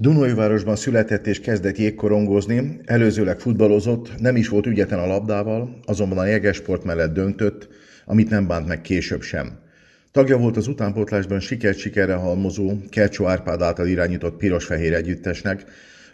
Dunajvárosban született és kezdett jégkorongozni, előzőleg futballozott, nem is volt ügyetlen a labdával, azonban a jegesport mellett döntött, amit nem bánt meg később sem. Tagja volt az utánpótlásban sikert sikerre halmozó Kercsó Árpád által irányított piros-fehér együttesnek,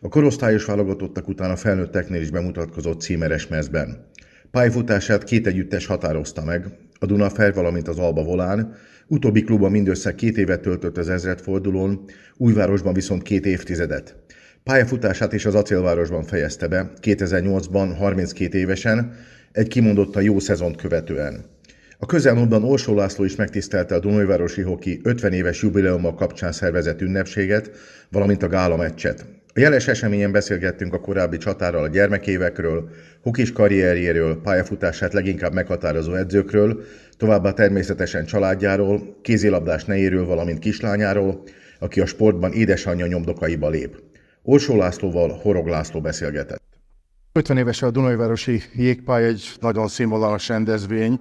a korosztályos válogatottak után a felnőtteknél is bemutatkozott címeres mezben. Pályafutását két együttes határozta meg, a Dunafer, valamint az Alba Volán, utóbbi klubban mindössze két évet töltött az ezredfordulón, Újvárosban viszont két évtizedet. Pályafutását is az Acélvárosban fejezte be, 2008-ban 32 évesen, egy kimondottan jó szezont követően. A közelmúltban Orsó László is megtisztelte a Dunajvárosi Hoki 50 éves jubileuma kapcsán szervezett ünnepséget, valamint a gála meccset. A jeles eseményen beszélgettünk a korábbi csatárral a gyermekévekről, hokis karrierjéről, pályafutását leginkább meghatározó edzőkről, továbbá természetesen családjáról, kézilabdás nejéről, valamint kislányáról, aki a sportban édesanyja nyomdokaiba lép. Orsó Lászlóval Horog László beszélgetett. 50 éves a Dunajvárosi jégpálya egy nagyon színvonalas rendezvény.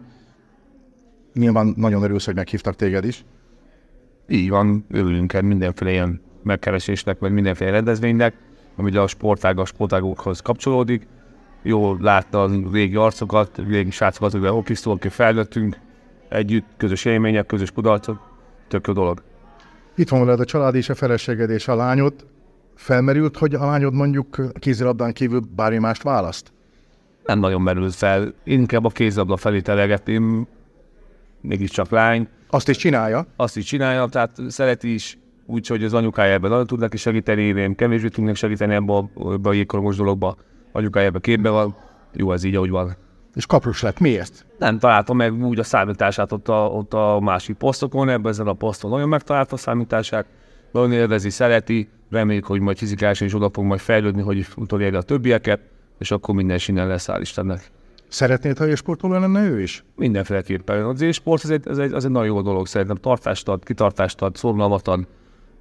Nyilván nagyon örülsz, hogy meghívtak téged is. Így van, örülünk mindenféle ilyen megkeresésnek, vagy mindenféle rendezvénynek, ami a sportág, a sportágokhoz kapcsolódik. Jól látta a régi arcokat, régi srácokat, hogy okisztó, aki felnőttünk együtt, közös élmények, közös kudarcok, tök jó dolog. Itt van veled a család és a feleséged és a lányod. Felmerült, hogy a lányod mondjuk kézilabdán kívül bármi mást választ? Nem nagyon merült fel. Inkább a kézilabda felé telegetném, mégiscsak lány. Azt is csinálja? Azt is csinálja, tehát szereti is, úgyhogy az anyukája ebben nagyon tud neki segíteni, én kevésbé tudnék segíteni ebben a, ebbe a jégkorongos dologba. Anyukája ebben képbe van, jó ez így, ahogy van. És kaprus lett. Miért? Nem találtam meg úgy a számítását ott a, ott a másik posztokon, ebben ezen a poszton nagyon megtalálta a számítását, nagyon élvezi, szereti, reméljük, hogy majd fizikálisan is oda fog majd fejlődni, hogy utolérje a többieket, és akkor minden sinen lesz, hál' Istennek. Szeretnéd, ha sportoló lenne ő is? Mindenféleképpen. Az sport az egy, az, egy, az egy nagyon jó dolog szerintem. Tartást ad, kitartást ad, szorgalmat ad,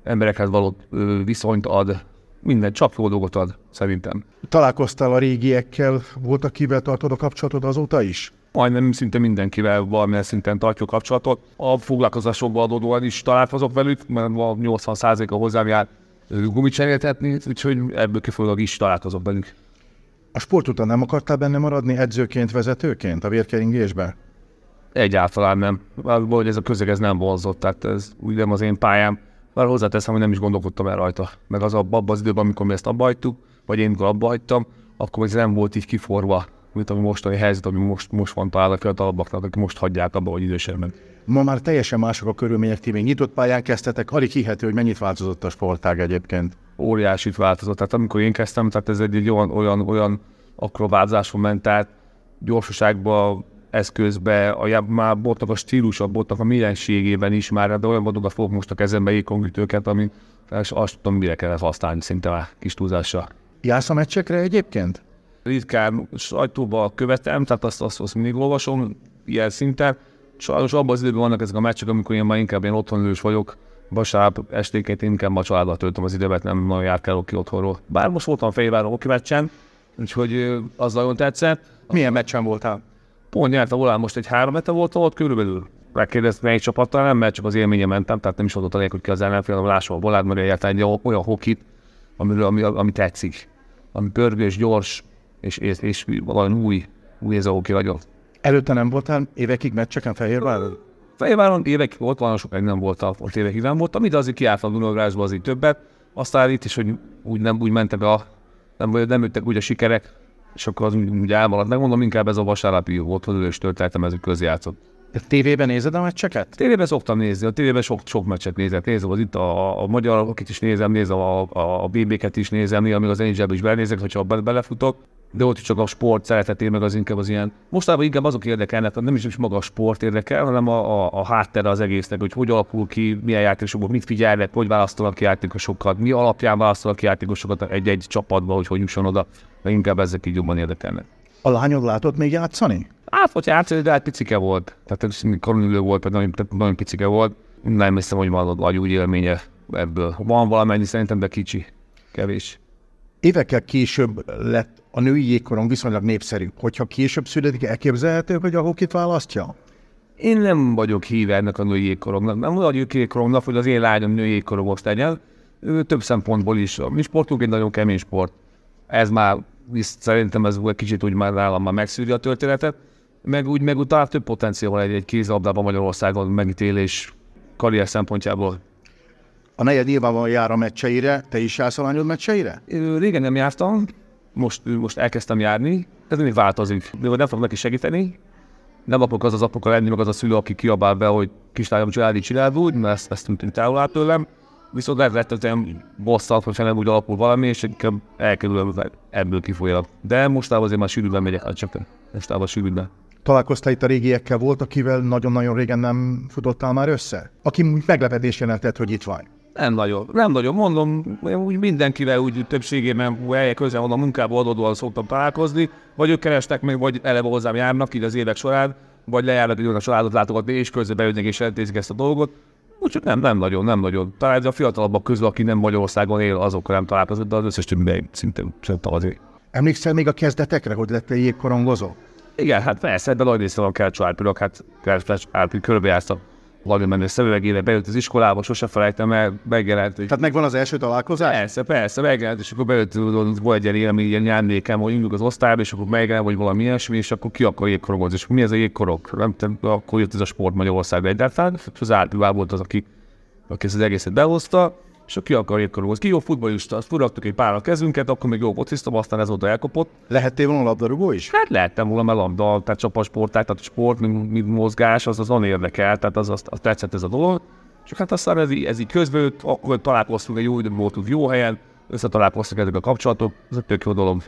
emberekhez való viszonyt ad, minden, csak jó dolgot ad, szerintem. Találkoztál a régiekkel, volt, akivel tartod a kapcsolatod azóta is? Majdnem szinte mindenkivel valamilyen szinten tartjuk kapcsolatot. A foglalkozásokban adódóan is találkozok velük, mert a 80%-a hozzám jár gumit cseréltetni, úgyhogy ebből kifolyólag is találkozok velük. A sport után nem akartál benne maradni edzőként, vezetőként a vérkeringésbe? Egyáltalán nem. Valahogy ez a közeg ez nem vonzott, tehát ez úgy nem az én pályám. Már hozzáteszem, hogy nem is gondolkodtam el rajta. Meg az abban az időben, amikor mi ezt abba hagytuk, vagy én abba hagytam, akkor ez nem volt így kiforva, mint ami mostani helyzet, ami most, most van talán a fiatalabbaknak, akik most hagyják abba, hogy idősebben. Ma már teljesen mások a körülmények, ti még nyitott pályán kezdtetek, alig hihető, hogy mennyit változott a sportág egyébként. Óriásit változott. Tehát amikor én kezdtem, tehát ez egy, egy olyan, olyan, olyan akrovázáson ment, tehát gyorsaságban eszközbe, a, már botnak a stílusa, botnak a mienségében is már, de olyan botokat fogok most a kezembe ékongütőket, ami és azt tudom, mire kellett használni, szinte már kis túlzással. Jársz a meccsekre egyébként? Ritkán sajtóba követem, tehát azt, azt, azt mindig olvasom ilyen szinten. Sajnos abban az időben vannak ezek a meccsek, amikor én már inkább ilyen otthonülős vagyok, vasárnap esténként inkább a családdal töltöm az időmet, nem nagyon járkálok ki otthonról. Bár most voltam Fehérváron oki meccsen, úgyhogy az nagyon tetszett. Milyen meccsen voltál? Pont nyert a volán, most egy három hete volt ott körülbelül. Megkérdezt, melyik csapattal nem, mert csak az élménye mentem, tehát nem is adott a hogy ki az ellenfél, hanem lássa a volát, mert egyáltalán egy olyan hokit, amiről, ami, ami tetszik. Ami pörgős, gyors, és, és, és valami új, új ez a hoki nagyon. Előtte nem voltál évekig meccseken Fehérváron? Fehérváron évekig volt, van sokáig nem voltam, ott évekig nem voltam, de azért kiálltam Dunagrásba az így többet. Aztán itt is, hogy úgy nem úgy mentem be a, nem, nem jöttek úgy a sikerek, és akkor az úgy elmaradt. Megmondom, inkább ez a vasárnapi volt, hogy ős tölteltem, ez közjátszott. A tévében nézed a meccseket? Tévében szoktam nézni, a tévében sok, sok meccset nézek. Nézem az itt a, a magyar akit is nézem, nézem a, a, a BB-ket is nézem, néha még az nhl is benézek, hogyha be, belefutok. De ott is csak a sport szeretetén, meg az inkább az ilyen. Mostában inkább azok érdekelnek, nem is, is maga a sport érdekel, hanem a, a, a háttere az egésznek, hogy hogy alakul ki, milyen játékosok, mit figyelnek, hogy választanak ki játékosokat, mi alapján választanak ki játékosokat egy-egy csapatba, hogy hogy jusson oda, de inkább ezek így jobban érdekelnek. A lányod látott még játszani? Hát, hogy játszani, de hát picike volt. Tehát koronülő volt, nagyon, nagyon picike volt. Nem hiszem, hogy van nagy úgy élménye ebből. Van valamennyi szerintem, de kicsi. Kevés. Évekkel később lett a női jégkorong viszonylag népszerű. Hogyha később születik, elképzelhető, hogy a hokit választja? Én nem vagyok híve ennek a női jégkorongnak. Nem vagyok jégkorongnak, hogy az én lányom női jégkorongos legyen. Ö, Több szempontból is. A mi sportunk egy nagyon kemény sport. Ez már, szerintem ez egy kicsit úgy már nálam már megszűri a történetet. Meg úgy, meg talán több potenciál van egy, egy kézlabdában Magyarországon megítélés karrier szempontjából. A negyed nyilvánvalóan jár a meccseire, te is jársz a lányod meccseire? Régen nem jártam, most, most elkezdtem járni, ez mindig változik. De nem fogok neki segíteni, nem akarok az az apuka lenni, meg az a szülő, aki kiabál be, hogy kislányom családi csináld úgy, mert ezt, ezt tűnt távol áll tőlem. Viszont lehet lettetem bosszat, hogyha nem úgy alapul valami, és inkább elkerülöm, hogy ebből kifolyólag. De mostában azért már sűrűbben megyek, hát csak mostában sűrűbben. Találkoztál itt a régiekkel, volt, akivel nagyon-nagyon régen nem futottál már össze? Aki meglepetés jelentett, hogy itt van. Nem nagyon, nem nagyon, mondom, úgy mindenkivel úgy többségében helyek közel van a munkából adódóan szoktam találkozni, vagy ők kerestek meg, vagy eleve hozzám járnak így az évek során, vagy lejárnak időn a családot látogatni, és közben bejönnek és elintézik ezt a dolgot. Úgyhogy nem, nem nagyon, nem nagyon. Talán ez a fiatalabbak közül, aki nem Magyarországon él, azokkal nem találkozott, de az összes többiben szinte szerintem azért. Emlékszel még a kezdetekre, hogy lettél jégkorongozó? Igen, hát persze, de nagy része van kell családpillanat, hát kell családpillanat, körbejártam nagyon menő szemüvegére, bejött az iskolába, sose felejtem el, megjelent, hogy Tehát megvan az első találkozás? Persze, persze, megjelent, és akkor bejött, volt egy ilyen élmény, ilyen nyándékem, hogy ülünk az osztályba, és akkor megjelent, vagy valami ilyesmi, és akkor ki akar jégkorogozni, és mi ez a jégkorok? Nem tudom, akkor jött ez a sport Magyarországra egyáltalán, és az Árpivá volt az, aki, aki ezt az egészet behozta, és ki akar jégkorogozni. Ki jó futballista, azt furaktuk egy pár a kezünket, akkor még jó fociztam, aztán ez oda elkapott. Lehettél volna labdarúgó is? Hát lehettem volna, mert labda, tehát csapasporták, tehát sport, mint, mint mozgás, az azon érdekel, tehát az, az, az tetszett ez a dolog. Csak hát aztán ez, így- ez így közbőtt, akkor találkoztunk egy jó időben voltunk jó helyen, összetalálkoztak ezek a kapcsolatok, ez egy tök jó dolog.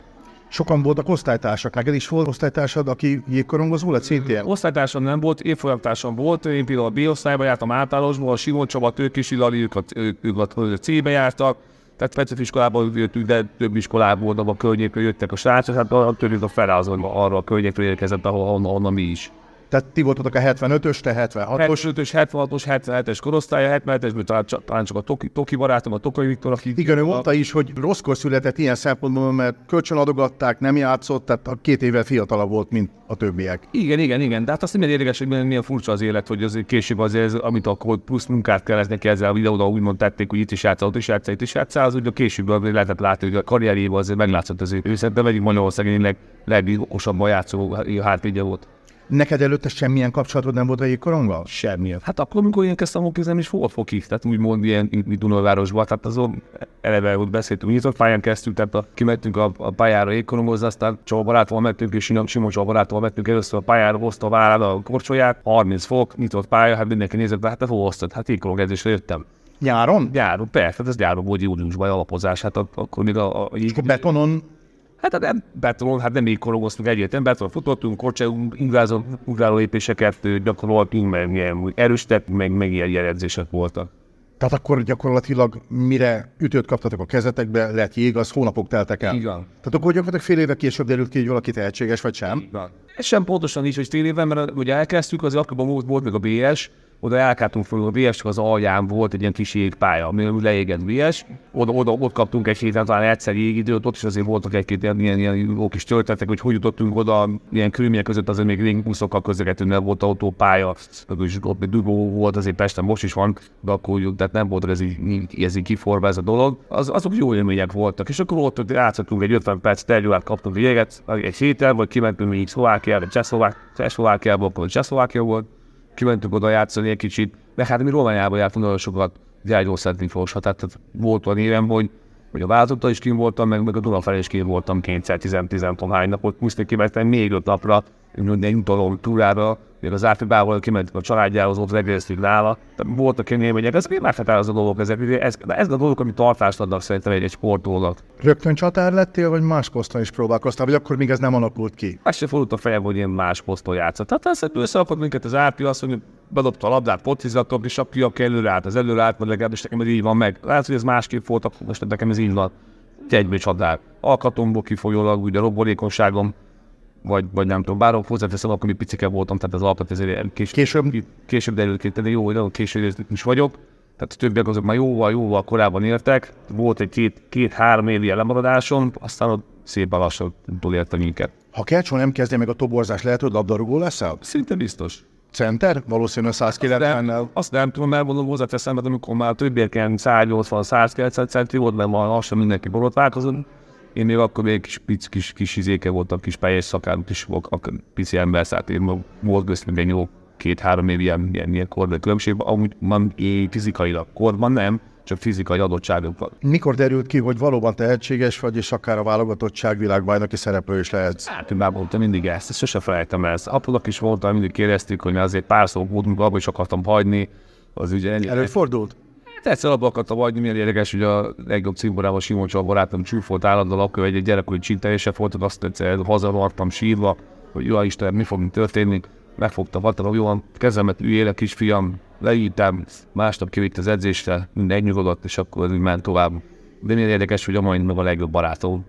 Sokan voltak osztálytársak. Neked is volt osztálytársad, aki jégkorongozó lett szintén? Osztálytársam nem volt, évfolyamtársam volt, én például a B osztályba jártam általosból, a Simon Csaba, Tőkis Ilali, ők a, ők, ők a C-be jártak, tehát Petőfi iskolában jöttünk, de több iskolából, de a környékről jöttek a srácok, hát tőlük a azon arra a környékről érkezett, ahol, onnan, onnan mi is. Tehát ti voltatok a 75-ös, te 76-os. 75-ös, 76-os, 77-es korosztálya, 77-esből talán, talán csak a Toki, Toki barátom, a Tokai Viktor, aki... Igen, ő mondta is, hogy rosszkor született ilyen szempontból, mert kölcsönadogatták, nem játszott, tehát a két évvel fiatalabb volt, mint a többiek. Igen, igen, igen, de hát azt nem érdekes, hogy milyen furcsa az élet, hogy azért később azért, ez, amit akkor plusz munkát kellett neki ezzel a videóda, úgymond tették, hogy itt is játszál, ott is játszál, itt is játszál, az ugye később lehetett látni, hogy a karrierjében azért meglátszott az ő. Ő szerintem egyik Magyarországon leg, legokosabban játszó hátvédje volt. Neked előtte semmilyen kapcsolatod nem volt a jégkoronggal? Semmilyen. Hát akkor, amikor én kezdtem hokizni, nem is volt fokig, tehát úgymond ilyen Dunajvárosban, tehát azon eleve hogy beszéltünk, nyitott pályán kezdtünk, tehát a, kimentünk a, a pályára jégkorongozni, aztán Csaba barátommal mentünk, és Simon Simon Csaba barátommal mentünk először a pályára, hozta a vállán a korcsolyát, 30 fok, nyitott pálya, hát mindenki nézett, hát te hol hoztad? Hát jégkorongedzésre jöttem. Nyáron? Nyáron, persze, hát ez nyáron volt júliusban alapozás, hát ak- akkor még a, a, És akkor betonon Hát hát nem betonon, hát nem így korongoztunk egyetlen, betonon futottunk, korcsai ugráló, ugráló lépéseket gyakoroltunk, meg ilyen erőstek, meg, meg ilyen jelenzések voltak. Tehát akkor gyakorlatilag mire ütőt kaptatok a kezetekbe, lett jég, az hónapok teltek el. Igen. Tehát akkor gyakorlatilag fél éve később derült ki, hogy valaki tehetséges vagy sem. Ez sem pontosan így, hogy fél éven, mert ugye elkezdtük, az akkor volt, volt még a BS, oda elkártunk föl a BS, az alján volt egy ilyen kis jégpálya, ami leégett BS, oda, oda, ott kaptunk egy héten talán egyszer jégidőt, ott is azért voltak egy-két ilyen, ilyen, ilyen jó kis történetek, hogy hogy jutottunk oda, ilyen körülmények között azért még régi buszokkal közlekedtünk, mert volt autópálya, is ott még dugó volt, azért Pesten most is van, de akkor tehát nem volt ez így, ez így kiforva ez a dolog. Az, azok jó élmények voltak, és akkor ott ott játszottunk egy 50 perc terjúát, kaptunk a jéget, egy héten, vagy kimentünk még Csehszlovák, Csehszlovákiába, akkor Csehszlovákia volt, kimentünk oda játszani egy kicsit, de hát mi Romániába jártunk nagyon sokat, Gyágyó Szentmiklósra, tehát tehát volt olyan évem, hogy, hogy a váltottal is kim voltam, meg, meg a Duna felé is kim voltam kétszer, tizen, tizen napot, muszáj kimentem még öt napra, egy utaló túrára, még az Árpibával kimentünk a családjához, ott reggeliztünk nála. Voltak ilyen élmények, ez még meghatározó dolgok, ezek, ez, ez a dolgok, ami tartást adnak szerintem egy, egy sportolónak. Rögtön csatár lettél, vagy más poszton is próbálkoztál, vagy akkor még ez nem alakult ki? Azt se fordult a fejem, hogy ilyen más poszton játszott. Tehát ezt összeakad minket az Árpi, azt mondja, bedobta a labdát, focizatok, és aki, aki előre állt, az előre állt, vagy legalábbis nekem ez így van meg. Lehet, hogy ez másképp volt, most nekem ez így van. Egyből csatár. Alkatomból kifolyólag, ugye robbolékonyságom, vagy, vagy nem tudom, bár hozzáteszem, akkor mi picike voltam, tehát az alkat ezért később, Később? később derült ki, de jó, hogy nagyon később is vagyok. Tehát a többiek azok már jóval, jóval korábban értek. Volt egy két, két-három évi lemaradásom, aztán ott szépen lassan túlérte minket. Ha Kercsó nem kezdje meg a toborzás, lehet, hogy labdarúgó leszel? Szinte biztos. Center? Valószínűleg 190-nel. Azt nem tudom, mert mondom, hozzáteszem, mert amikor már többieken 180-190 centi volt, mert már lassan mindenki borotválkozott. Én még akkor még kis, kis, kis, kis izéke voltam, kis pályás szakállam, is volt, akkor pici ember, szóval én volt köztünk egy jó két-három év ilyen, ilyen, ilyen korban különbség, amúgy man, fizikailag korban nem, csak fizikai adottságokkal. Mikor derült ki, hogy valóban tehetséges vagy, és akár a válogatottság világbajnoki szereplő is lehetsz? Hát én már voltam mindig ezt, ezt sose felejtem ezt. Apunak is voltam, mindig kérdeztük, hogy azért pár szó volt, abban is akartam hagyni. Az ugye ennyi. Előfordult? Egyszer abba akartam hagyni, milyen érdekes, hogy a legjobb cimborában Simon Csaba barátom csúfolt állandóan, akkor egy gyerekkori csintelése volt, azt egyszer hazavartam sírva, hogy jó Isten, mi fog történni. Megfogta, vatalom, jó, kezemet üljél, kisfiam, leírtam, másnap kivitt az edzésre, minden nyugodott, és akkor ment tovább. De milyen érdekes, hogy a mai a legjobb barátom.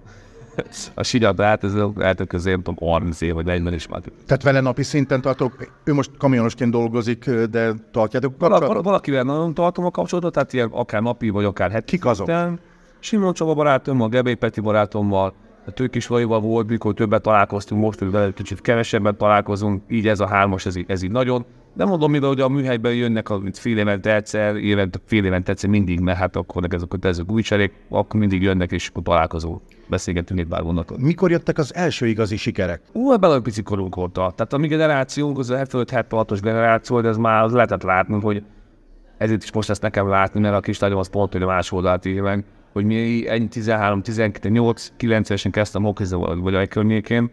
A sinyat át, ez eltök közé, nem tudom, 30 év vagy 40 is már. Tehát vele napi szinten tartok, ő most kamionosként dolgozik, de tartjátok kapcsolatot? Val- valakivel nagyon tartom a kapcsolatot, tehát ilyen akár napi, vagy akár heti. Kik azok? szinten. Simon Csaba barátommal, Gebé Peti barátommal, a Tőkisvaival volt, mikor többet találkoztunk, most hogy vele kicsit kevesebben találkozunk, így ez a hármas, ez, így- ez így nagyon. De mondom, mivel hogy a műhelyben jönnek, a, fél évente egyszer, évente, fél évente egyszer mindig, mert hát akkor ezek a ezek új cserék, akkor mindig jönnek és akkor találkozunk. Beszélgetünk egy pár gondolatot. Mikor jöttek az első igazi sikerek? Ú, ebben a pici korunk óta. Tehát a mi generációnk, az a 75-76-os generáció, de ez már az lehetett látni, hogy ezért is most ezt nekem látni, mert a kis az pont, hogy a más oldalt írja meg, hogy mi ennyi 13, 12, 8, 9 évesen kezdtem hokizni, vagy a környékén,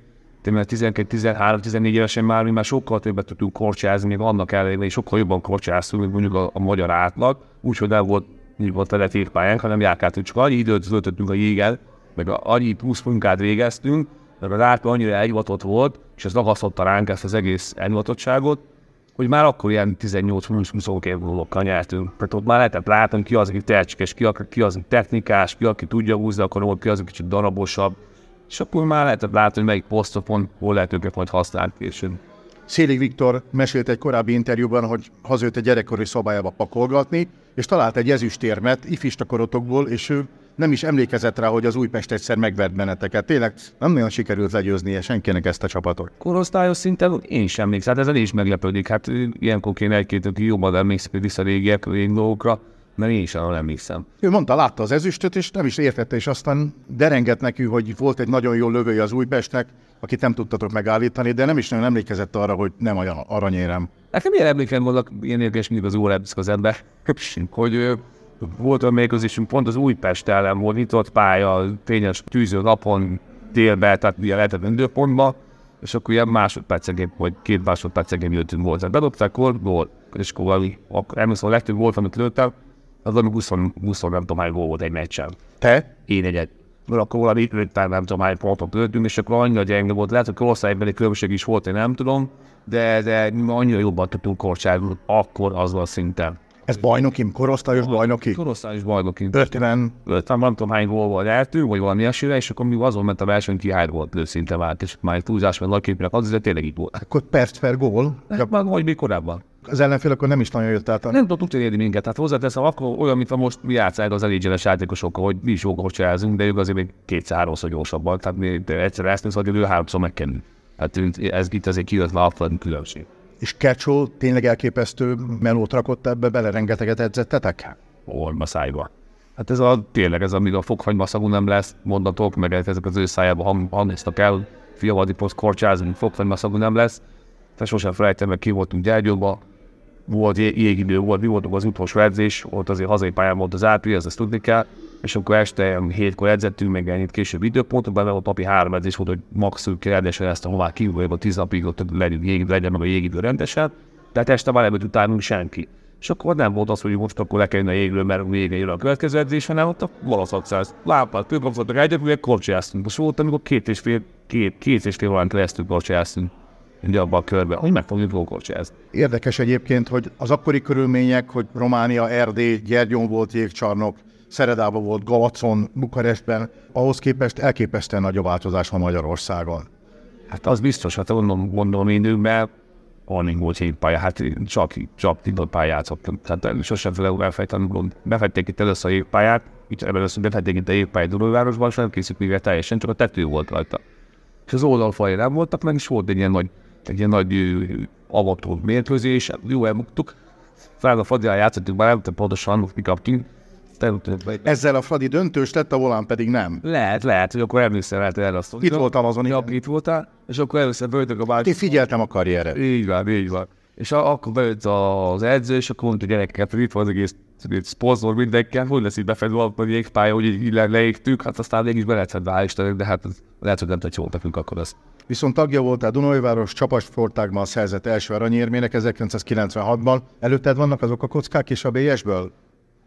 mert 12, 13, 14 évesen már mi már sokkal többet tudtunk korcsázni, még annak ellenére, és sokkal jobban korcsáztunk, mint mondjuk a, a magyar átlag, úgyhogy nem volt, így volt tétpályánk, hanem járkáltunk, csak annyi időt töltöttünk a jéggel, meg annyi plusz munkát végeztünk, mert az átlag annyira elhivatott volt, és ez ragasztotta ránk ezt az egész elhivatottságot, hogy már akkor ilyen 18-20 évvel nyertünk. Tehát ott már lehetett látni, ki az, aki tehetséges, ki, ki az, aki technikás, ki, aki tudja húzni a karolt, ki az, aki kicsit darabosabb. És akkor már lehetett látni, hogy melyik posztokon hol lehet őket majd használni később. Szélig Viktor mesélt egy korábbi interjúban, hogy hazajött egy gyerekkori szobájába pakolgatni, és talált egy ezüstérmet ifista korotokból, és ő nem is emlékezett rá, hogy az Újpest egyszer megvert benneteket. Tényleg nem nagyon sikerült legyőznie senkinek ezt a csapatot. Korosztályos szinten én sem emlékszem, hát ezen is meglepődik. Hát ilyenkor kéne egy-két, aki jobban emlékszik vissza régiek, régi dolgokra, mert én sem nagyon emlékszem. Ő mondta, látta az ezüstöt, és nem is értette, és aztán derengett neki, hogy volt egy nagyon jó lövője az Újpestnek, akit nem tudtatok megállítani, de nem is nagyon emlékezett arra, hogy nem olyan aranyérem. Nekem ilyen emlékem vannak, ilyen érdekes, mindig az emlékszik az ember, hogy volt a mérkőzésünk, pont az Újpest ellen volt nyitott pálya, fényes tűző napon, délbe, tehát ilyen lehetett időpontba, és akkor ilyen másodpercegén, vagy két másodpercegén jöttünk volt. Tehát bedobták gól, gól, és akkor valami, emlékszem, a legtöbb volt, amit lőttem, az valami 20, 20 nem tudom hány gól volt egy meccsen Te? én egyet. Mert akkor valami öttel nem tudom hány pontot lőttünk, és akkor annyira gyenge volt. Lehet, hogy korosztálybeli különbség is volt, én nem tudom, de, de mi annyira jobban tudtunk korcsázni, akkor az a szinten. Ez bajnoki, korosztályos bajnoki? Korosztályos bajnoki. 50, Ötven, nem tudom hány gól volt eltünk, vagy valami ilyesmire, és akkor mi azon ment a verseny, ki hány volt lőszinte vált, és már túlzás, mert nagyképnek az, de tényleg így volt. akkor perc per gól. Hát már vagy még korábban. Az ellenfél akkor nem is nagyon jött át. Nem tudtuk elérni minket. Tehát hozzáteszem, akkor olyan, mint most mi játszál az elégyenes játékosokkal, hogy mi is csinálunk, de ők azért még kétszer-háromszor gyorsabban. Tehát mi egyszer ezt nézve, hogy ő háromszor megkenni. Hát ez itt azért kijött már a különbség. És Kecsó tényleg elképesztő melót rakott ebbe bele, rengeteget edzettetek? Orma szájba. Hát ez a, tényleg ez, amíg a fokhagyma szagú nem lesz, mondatok, meg ezek az ő szájába hang, hangoztak el, fiavadi poszt korcsázni, fokhagyma szagú nem lesz. Tehát sosem felejtem meg, ki voltunk Gyergyóba, volt jé- jégidő, volt, mi voltunk az utolsó edzés, ott azért hazai pályán volt az április, ezt tudni kell, és akkor este hétkor edzettünk, meg ennyit később időpontokban, mert ott napi három edzés volt, hogy maximum kérdésen ezt a hová kívül, tíz napig ott legyen, jég, legyen meg a jégidő rendesen, tehát este már nem utánunk senki. És akkor nem volt az, hogy most akkor le kell jönni a jégről, mert vége jön a következő edzés, hanem ott a valaszakszáz lámpát, fölkapcsoltak egyet, ugye korcsolyáztunk. Most volt, amikor két és fél, két, két és fél órán keresztül korcsolyáztunk. Ugye abban a körben, hogy meg fogjuk korcsolyázni. Érdekes egyébként, hogy az akkori körülmények, hogy Románia, Erdély, Gyergyon volt jégcsarnok, Szeredában volt, Galacon, Bukarestben, ahhoz képest elképesztően nagy a változás van Magyarországon. Hát az biztos, hát mondom, mondom én időkben, alig volt jégpálya, hát én csak, csak titok pályát játszottam. Tehát sosem felel elfejteni, befették itt először a jégpályát, itt először befették itt a jégpályát Dunajvárosban, és nem készült még el teljesen, csak a tető volt rajta. És az oldalfalja nem voltak meg, és volt egy ilyen nagy, egy ilyen nagy avató mérkőzés, jó elmuktuk. Fel a Fadival játszottunk, már nem tudom pontosan, mi kaptunk. Ezzel a Fradi döntős lett, a volán pedig nem. Lehet, lehet, hogy akkor emlékszel lehet erre a Itt voltam azon, Ja, itt voltál, és akkor először bőtök a bácsi. Én figyeltem a karriered. Így van, így van. És a, akkor bejött az edző, és akkor mondta a gyerekeket, hogy itt van az egész szponzor mindenkivel, hogy lesz itt befedve a jégpálya, hogy így le, leégtük, hát aztán mégis be lehetett hál' Istennek, de hát lehet, hogy nem tett jól nekünk akkor az. Viszont tagja voltál Dunajváros csapatsportágban szerzett első aranyérmének 1996-ban. Előtted vannak azok a kockák és a BS-ből?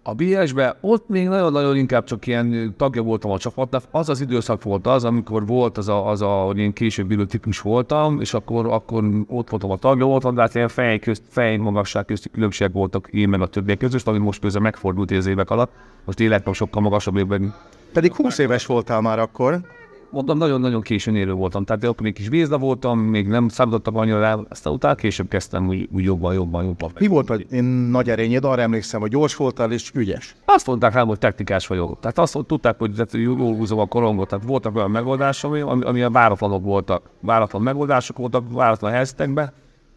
A BS-be ott még nagyon-nagyon inkább csak ilyen tagja voltam a csapatnak. Az az időszak volt az, amikor volt az a, az a hogy én később bíró típus voltam, és akkor, akkor ott voltam a tagja voltam, de hát ilyen fej, közt, fej magasság közti különbségek voltak én meg a többiek között, ami most közben megfordult az évek alatt. Most életem sokkal magasabb évben. Pedig 20 éves voltál már akkor. Mondom, nagyon-nagyon későn élő voltam. Tehát akkor még kis vízda voltam, még nem számítottak annyira rá, aztán utána később kezdtem úgy, úgy jobban, jobban, jobban. Mi volt a én nagy erényed? Arra emlékszem, hogy gyors voltál és ügyes. Azt mondták rám, hogy technikás vagyok. Tehát azt tudták, hogy jól húzom a korongot. Tehát voltak olyan megoldások, ami, ami, a váratlanok voltak. Váratlan megoldások voltak, váratlan helyzetekben,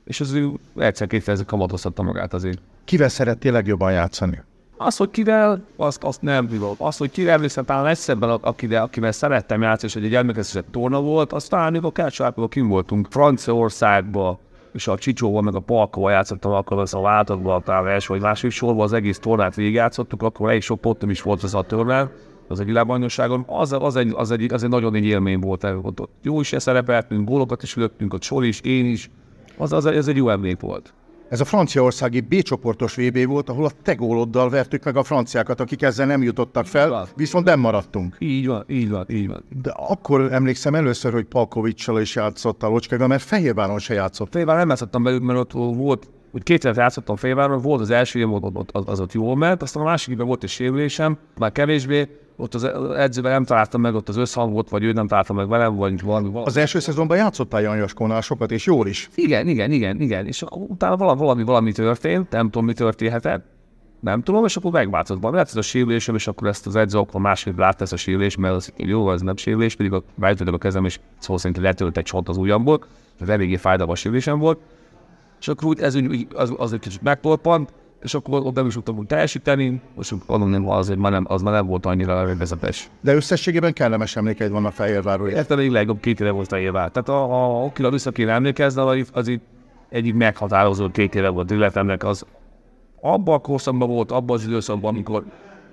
és az ő egyszer-kétszer kamatoztatta magát azért. Kivel szerettél legjobban játszani? Az, hogy kivel, azt, azt nem tudom. Az, hogy kivel emlékszem, talán lesz ebben, akivel, akivel szerettem játszani, és egy emlékezetes torna volt, azt talán a Kácsárpában kim voltunk Franciaországba, és a Csicsóval meg a Palkóval játszottam, akkor az a váltatban, talán első vagy második sorban az egész tornát végigjátszottuk, akkor elég sok pottom is volt az a tornán, az egy világbajnokságon, az, az, egy, az, egy, az egy nagyon egy élmény volt, ott, jó is szerepeltünk, gólokat is lőttünk, ott Sor is, én is, az, az, ez egy jó emlék volt. Ez a franciaországi B csoportos VB volt, ahol a te góloddal vertük meg a franciákat, akik ezzel nem jutottak fel, van. viszont nem maradtunk. Így van, így van, így van. De akkor emlékszem először, hogy Palkovicsal is játszott a Locskega, mert Fehérváron se játszott. Félvár nem játszottam belül, mert ott volt, úgy két évet játszottam Félváron, volt az első év, ott, az, az, ott jól ment, aztán a másik évben volt egy sérülésem, már kevésbé, ott az edzővel nem találtam meg, ott az összhangot, vagy ő nem találta meg velem, vagy valami. valami. Az első szezonban játszottál Jan Jaskónál sokat, és jól is. Igen, igen, igen, igen. És akkor utána valami, valami, valami történt, nem tudom, mi történhetett. Nem tudom, és akkor megváltozott valami. Lehet, ez a sérülésem, és akkor ezt az edző akkor másképp látta ezt a sérülést, mert az jó, ez nem sérülés, pedig a a kezem, és szó szerint letölt egy csont az ujjamból, ez eléggé fájdalmas sérülésem volt. És akkor úgy, ez úgy, az, az egy kicsit megtorpant, és akkor ott nem is tudtam úgy teljesíteni, akkor mondom, nem, az, már nem, az már nem volt annyira vezetes. De összességében kellemes emlékeid vannak Fehérvárról. Érted, még legjobb két éve volt évvel. Tehát a, a, akire vissza kéne emlékezni, az, az így egyik meghatározó két éve volt életemnek, az abban a korszakban volt, abban az időszakban, amikor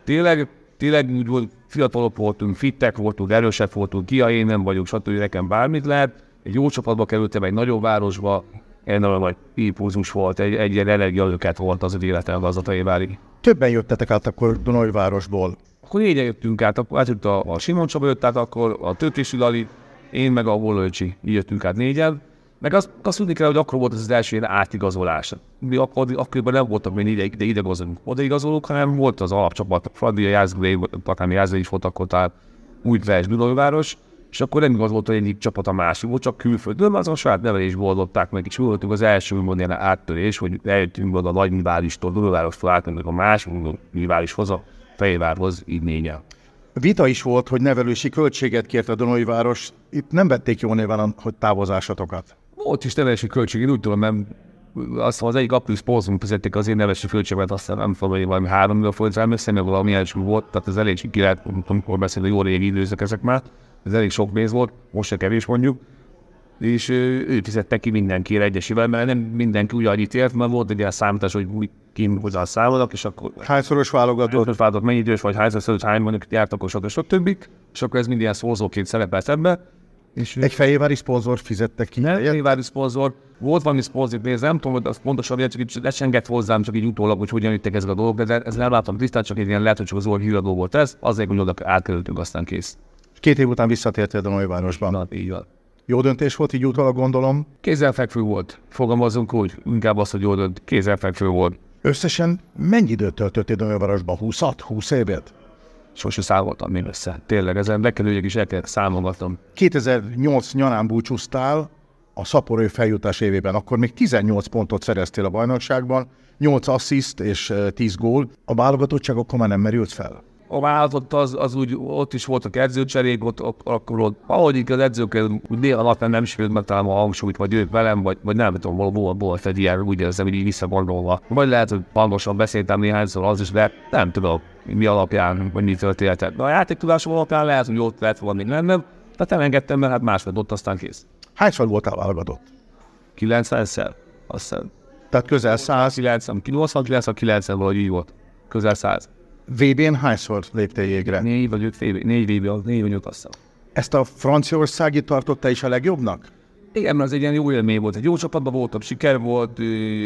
tényleg, tényleg úgy volt, fiatalok voltunk, fittek voltunk, erősebb voltunk, ki a én nem vagyok, stb. nekem bármit lehet. Egy jó csapatba kerültem, egy nagyobb városba, egy nagyon nagy impulzus volt, egy, egy ilyen energialöket volt az életem az a Tajévári. Többen jöttetek át akkor Dunajvárosból. Akkor négyen jöttünk át, akkor átjött a, a Simon Csaba jött át, akkor a Tőkési Lali, én meg a Volöcsi, így jöttünk át négyen. Meg azt, azt tudni kell, hogy akkor volt ez az első ilyen átigazolás. Mi akkor, akkoriban nem voltak még ide, ide idegazolók, odaigazolók, hanem volt az alapcsapat, a Fradi, a Jászgulé, akár Jászgulé is volt akkor, tehát Újtves, Dunajváros, és akkor nem igaz volt, hogy egyik csapat a másik, volt csak külföldön, azon a saját nevelésből oldották meg, és mi voltunk az első ilyen áttörés, hogy eljöttünk oda a nagy riválistól, Dunajvárostól átmennek a másik riválishoz, a Fejvárhoz, így négyen. Vita is volt, hogy nevelési költséget kért a Dunajváros. Itt nem vették jó néven, hogy távozásatokat. Volt is nevelési költség, én úgy tudom, nem azt az egyik apró szponzorunk fizették az én nevelési költséget, aztán nem tudom, hogy valami 3 millió forint rám össze, valami első volt, tehát ez elég ki lehet, amikor beszélni, jó régi időszak ezek már, ez elég sok pénz volt, most se kevés mondjuk, és ő, fizette ki mindenkire egyesével, mert nem mindenki ugyanannyit ért, mert volt egy ilyen számítás, hogy úgy kim hozzá számolnak, és akkor Hányszoros válogatott? most váltott mennyi idős vagy hányszor szörös, hány mondjuk járt, akkor sok, sok többik, és akkor ez mind ilyen szózóként szerepelt ebbe. És Egy fejévári szponzor fizette ki. nem nyilvános szponzor, volt valami szponzor pénz, nem tudom, hogy az pontosan, csak így lecsengett hozzám, csak így utólag, hogy hogyan jöttek ezek a dolgok, de ez nem láttam tisztán, csak egy ilyen lehet, hogy csak az orr híradó volt ez, azért, hogy oda átkerültünk, aztán kész. Két év után visszatértél a Dunajvárosba. Na, így van. Jó döntés volt, így utólag gondolom. Kézzelfekvő volt, fogalmazunk úgy, inkább azt, hogy jól dönt, kézzelfekvő volt. Összesen mennyi időt töltöttél Dunajvárosban? 20 20 évet? Sose számoltam még össze. Tényleg, ezen bekerüljek is el kellett számolgatnom. 2008 nyarán búcsúztál a szaporő feljutás évében, akkor még 18 pontot szereztél a bajnokságban, 8 assziszt és eh, 10 gól. A válogatottság akkor már nem merült fel? A vállalatot az, az úgy, ott is voltak edzőcserék, ott, ott akkor ott, ahogy így az edzőkkel úgy dél alatt nem sikerült megtalálni a hangsúlyt, vagy ők velem, vagy, vagy nem tudom, volt, volt, volt egy ilyen, úgy érzem, hogy így visszagondolva. Vagy lehet, hogy hangosan beszéltem néhányszor az is, de nem tudom, mi alapján, vagy mi történt. De a játéktudásom alapján lehet, hogy ott lehet valami nem, tehát elengedtem, mert hát más lett ott, aztán kész. Hányszor voltál válogatott? 90-szer? Azt hiszem. Tehát közel 100. 90, 89, 90 valahogy így volt. Közel 100. VB-n hányszor léptél jégre? Négy vagy öt VB, négy VB, négy vagy öt azt hiszem. Ezt a franciaországi tartotta is a legjobbnak? Igen, mert az egy ilyen jó élmény volt. Egy jó csapatban voltam, siker volt,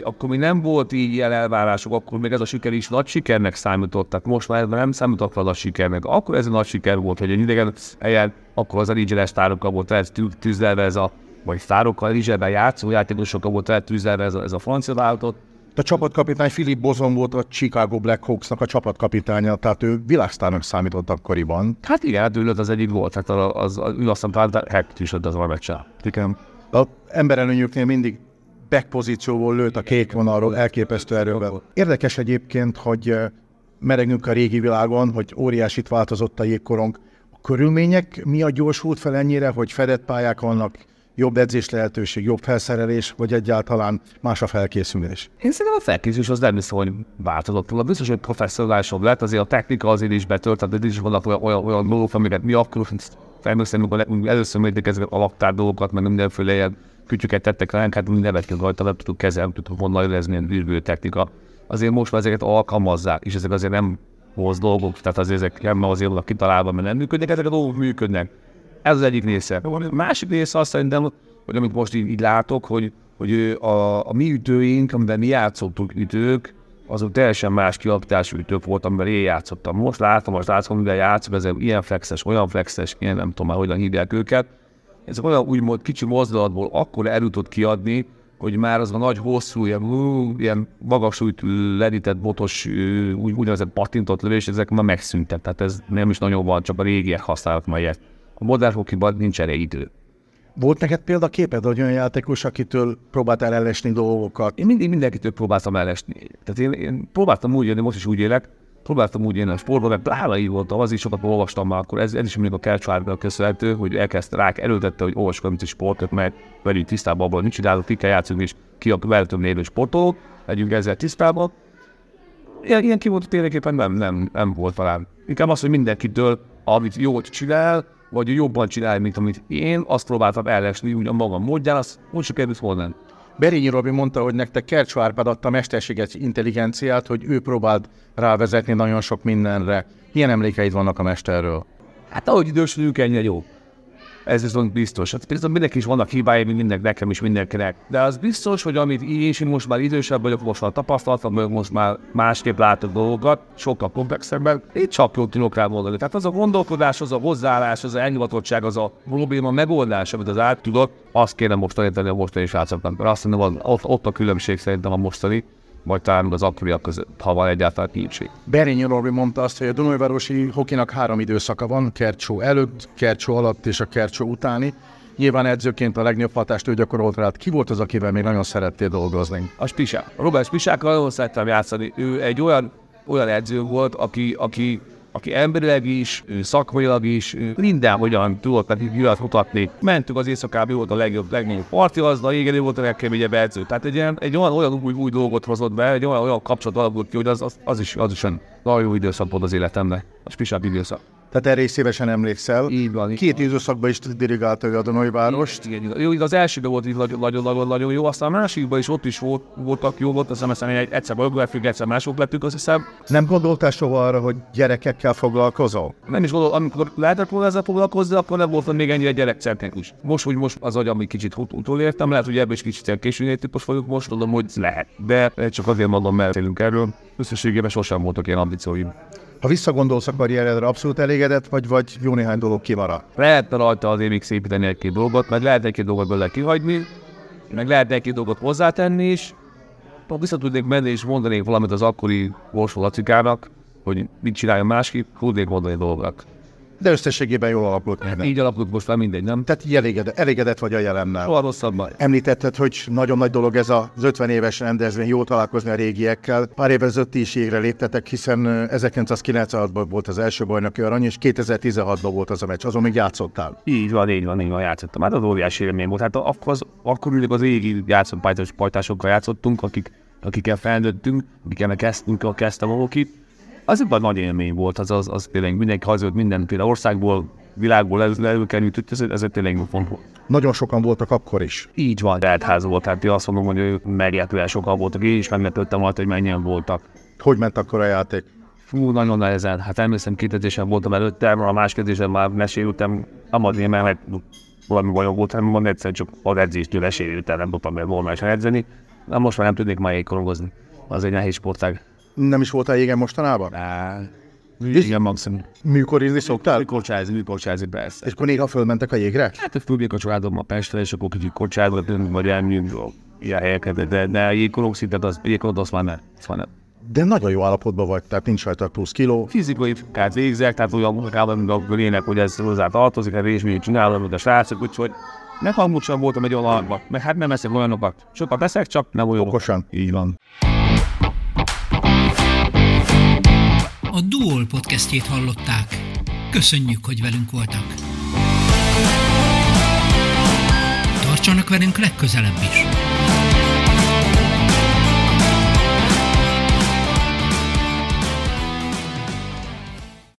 akkor még nem volt így ilyen elvárások, akkor még ez a siker is nagy sikernek számított. Tehát most már nem számított fel a sikernek. Akkor ez a nagy siker volt, hogy egy idegen helyen, akkor az Eligeles sztárokkal volt el tűzdelve ez a, vagy sztárokkal, Eligelben játszó játékosokkal volt el tűzdelve ez a, ez a francia vállalatot. A csapatkapitány Philip Bozon volt a Chicago Blackhawksnak a csapatkapitánya, tehát ő világsztárnak számított akkoriban. Hát igen, hát ő az egyik volt, hát az, az, ő azt mondta, hogy Hecht is az a meccsen. Igen. A emberelőnyüknél mindig back pozícióból lőtt a kék vonalról, elképesztő erővel. Érdekes egyébként, hogy meregünk a régi világon, hogy óriásit változott a jégkorong. A körülmények miatt gyorsult fel ennyire, hogy fedett pályák vannak, jobb edzés lehetőség, jobb felszerelés, vagy egyáltalán más a felkészülés? Én szerintem a felkészülés az nem hiszem, hogy változott volna. Biztos, hogy professzionálisabb lett, azért a technika azért is betölt, tehát is vannak olyan, olyan, olyan dolgok, amiket mi akkor felmérszem, amikor először mérték ezeket a laktár dolgokat, meg mindenféle ilyen kütyüket tettek ránk, hát mi nevet kell rajta, nem tudtuk kezelni, nem tudtuk volna érezni ilyen technika. Azért most már ezeket alkalmazzák, és ezek azért nem hoz dolgok, tehát azért ezek nem azért vannak kitalálva, mert nem működnek, ezek a dolgok működnek. Ez az egyik része. A másik része azt szerintem, hogy amit most így, így látok, hogy, hogy a, a mi ütőink, amiben mi játszottunk ütők, azok teljesen más kialakítású ütők volt, amivel én játszottam. Most látom, most látom, mivel játszok, ezek ilyen flexes, olyan flexes, ilyen nem tudom már, hogyan hívják őket. Ez olyan úgymond kicsi mozdulatból akkor tudott kiadni, hogy már az a nagy, hosszú, ilyen, ú, ilyen magas úgy ledített botos, úgy, úgynevezett patintott lövés, ezek már megszűntek. Tehát ez nem is nagyon van, csak a régiek használnak ma ilyet. A modern hokiban nincs erre idő. Volt neked példaképed, hogy olyan játékos, akitől próbáltál ellesni dolgokat? Én mindig mindenkitől próbáltam ellesni. Tehát én, én próbáltam úgy élni, most is úgy élek, próbáltam úgy élni a sportban, mert pláne így voltam, az is sokat olvastam már akkor, ez, ez is mindig a Kelcsvárnak köszönhető, hogy elkezdte rák erőtette, hogy olvasok amit sportot, mert velünk tisztában abban, mit csinálok, ki kell játszani, és ki a mellettem lévő sportolók, legyünk ezzel tisztában. Ilyen, ilyen kimondott ténylegéppen nem, nem, nem volt talán. Inkább az, hogy mindenkitől, amit jót csinál, vagy jobban csinálja, mint amit én, azt próbáltam ellesni úgy a magam módján, azt úgy sikerült volna. Berényi Robi mondta, hogy nektek Kercsó Árpád adta mesterséges intelligenciát, hogy ő próbált rávezetni nagyon sok mindenre. Milyen emlékeid vannak a mesterről? Hát ahogy idősödünk, ennyire jó. Ez viszont biztos. Hát biztos mindenki is vannak hibái, mint mindenki, nekem is mindenkinek. De az biztos, hogy amit én is, én most már idősebb vagyok, most már tapasztaltam, vagyok, most már másképp látok dolgokat, sokkal komplexebben. Én csak jót tudok rá mondani. Tehát az a gondolkodás, az a hozzáállás, az a elnyivatottság, az a probléma megoldás, amit az át tudok, azt kéne most tanítani a mostani srácoknak. Azt mondom, ott, ott a különbség szerintem a mostani vagy talán az akkoriak között, ha van egyáltalán kincség. Berényi Norbi mondta azt, hogy a Dunajvárosi hokinak három időszaka van, Kercsó előtt, Kercsó alatt és a Kercsó utáni. Nyilván edzőként a legnagyobb hatást ő gyakorolt rád. Ki volt az, akivel még nagyon szerettél dolgozni? A Spisák. Robert Spisákkal nagyon szerettem játszani. Ő egy olyan, olyan edző volt, aki, aki aki emberileg is, szakmailag is, mindenhogyan tudott nekik jövőt mutatni. Mentünk az éjszakába, volt a legjobb, legnagyobb parti, az a igen, volt a legkeményebb edző. Tehát egy, ilyen, egy olyan, olyan új, új dolgot hozott be, egy olyan, olyan kapcsolat alakult ki, hogy az, az, az is, az is nagyon jó időszak volt az életemnek, a spisák időszak. Tehát erre is szívesen emlékszel. Így van. Két időszakban is dirigálta ő a Donai várost. Igen, igen. Jó, az elsőben volt így nagyon, nagyon, nagyon, nagyon jó, aztán a másikban is ott is volt, voltak jó, volt, azt hiszem, egy, egyszer bolgárfügg, egyszer mások lettük, azt hiszem. Nem gondoltál soha arra, hogy gyerekekkel foglalkozol? Nem is gondol, amikor lehetett volna ezzel foglalkozni, akkor nem voltam még ennyire gyerekcentrikus. Most, hogy most az agyam kicsit utolértem, lehet, hogy ebből is kicsit későn értük, vagyok most, tudom, hogy lehet. De csak azért mondom, mert erről. Összességében sosem voltak ilyen ambícióim. Ha visszagondolsz a karrieredre, abszolút elégedett vagy, vagy jó néhány dolog kimaradt? Lehetne rajta az még szépíteni egy-két dolgot, meg lehet egy-két dolgot belőle kihagyni, meg lehet egy-két dolgot hozzátenni is. Ha vissza tudnék menni és mondanék valamit az akkori Borsó Lacikának, hogy mit csináljon másképp, tudnék mondani dolgokat. De összességében jól alakult minden. Így alakult most már mindegy, nem? Tehát így elégedett, elégedett vagy a jelennel. Soha rosszabb Említetted, hogy nagyon nagy dolog ez az 50 éves rendezvény, jó találkozni a régiekkel. Pár évvel ezelőtt is égre léptetek, hiszen 1996-ban volt az első bajnoki arany, és 2016-ban volt az a meccs, azon még játszottál. Így van, így van, így van, játszottam. Hát az óriási élmény volt. Hát akkor, az, akkor ülök az égi játszott pajtás, pajtásokkal játszottunk, akik, akikkel felnőttünk, akikkel kezdtünk, a kezdtem a Az egy nagy élmény volt, az, az, az tényleg mindenki hazajött mindenféle országból, világból elő, előkerült, ez, ez tényleg font volt. Nagyon sokan voltak akkor is. Így van, ház volt, tehát én azt mondom, hogy ők meglepően sokan voltak, én is meglepődtem volt, hogy mennyien voltak. Hogy ment akkor a játék? Fú, nagyon nehezen. Hát emlékszem, két voltam előtte, a más edzésen már meséltem, amadni, mert valami bajom volt, hanem mondani egyszer csak az edzéstől lesérültem, nem tudtam normálisan edzeni. Na most már nem tudnék már jégkorongozni. Az egy nehéz sportág. Nem is voltál jégen mostanában? Á, igen, maximum. Műkorizni szoktál? Műkorcsázni, műkorcsázni, persze. És akkor néha fölmentek a jégre? Hát, fölmegyek a családom a Pestre, és akkor kicsit kocsázgatni, vagy elmegyünk ilyen helyeket, de, de jégkorong szintet, az, jégkorong az már nem. Az már nem. De nagyon jó állapotban vagy, tehát nincs rajta plusz kiló. Fizikai munkát végzek, tehát olyan munkában, mint a lényeg, hogy ez hozzá tartozik, hát és még csinálom, mint a srácok, úgyhogy ne amúgy sem voltam egy olyan mert hát nem eszek olyanokat. Sokat teszek, csak nem olyan. Okosan. Így van. A Duol podcastjét hallották. Köszönjük, hogy velünk voltak. Tartsanak velünk legközelebb is!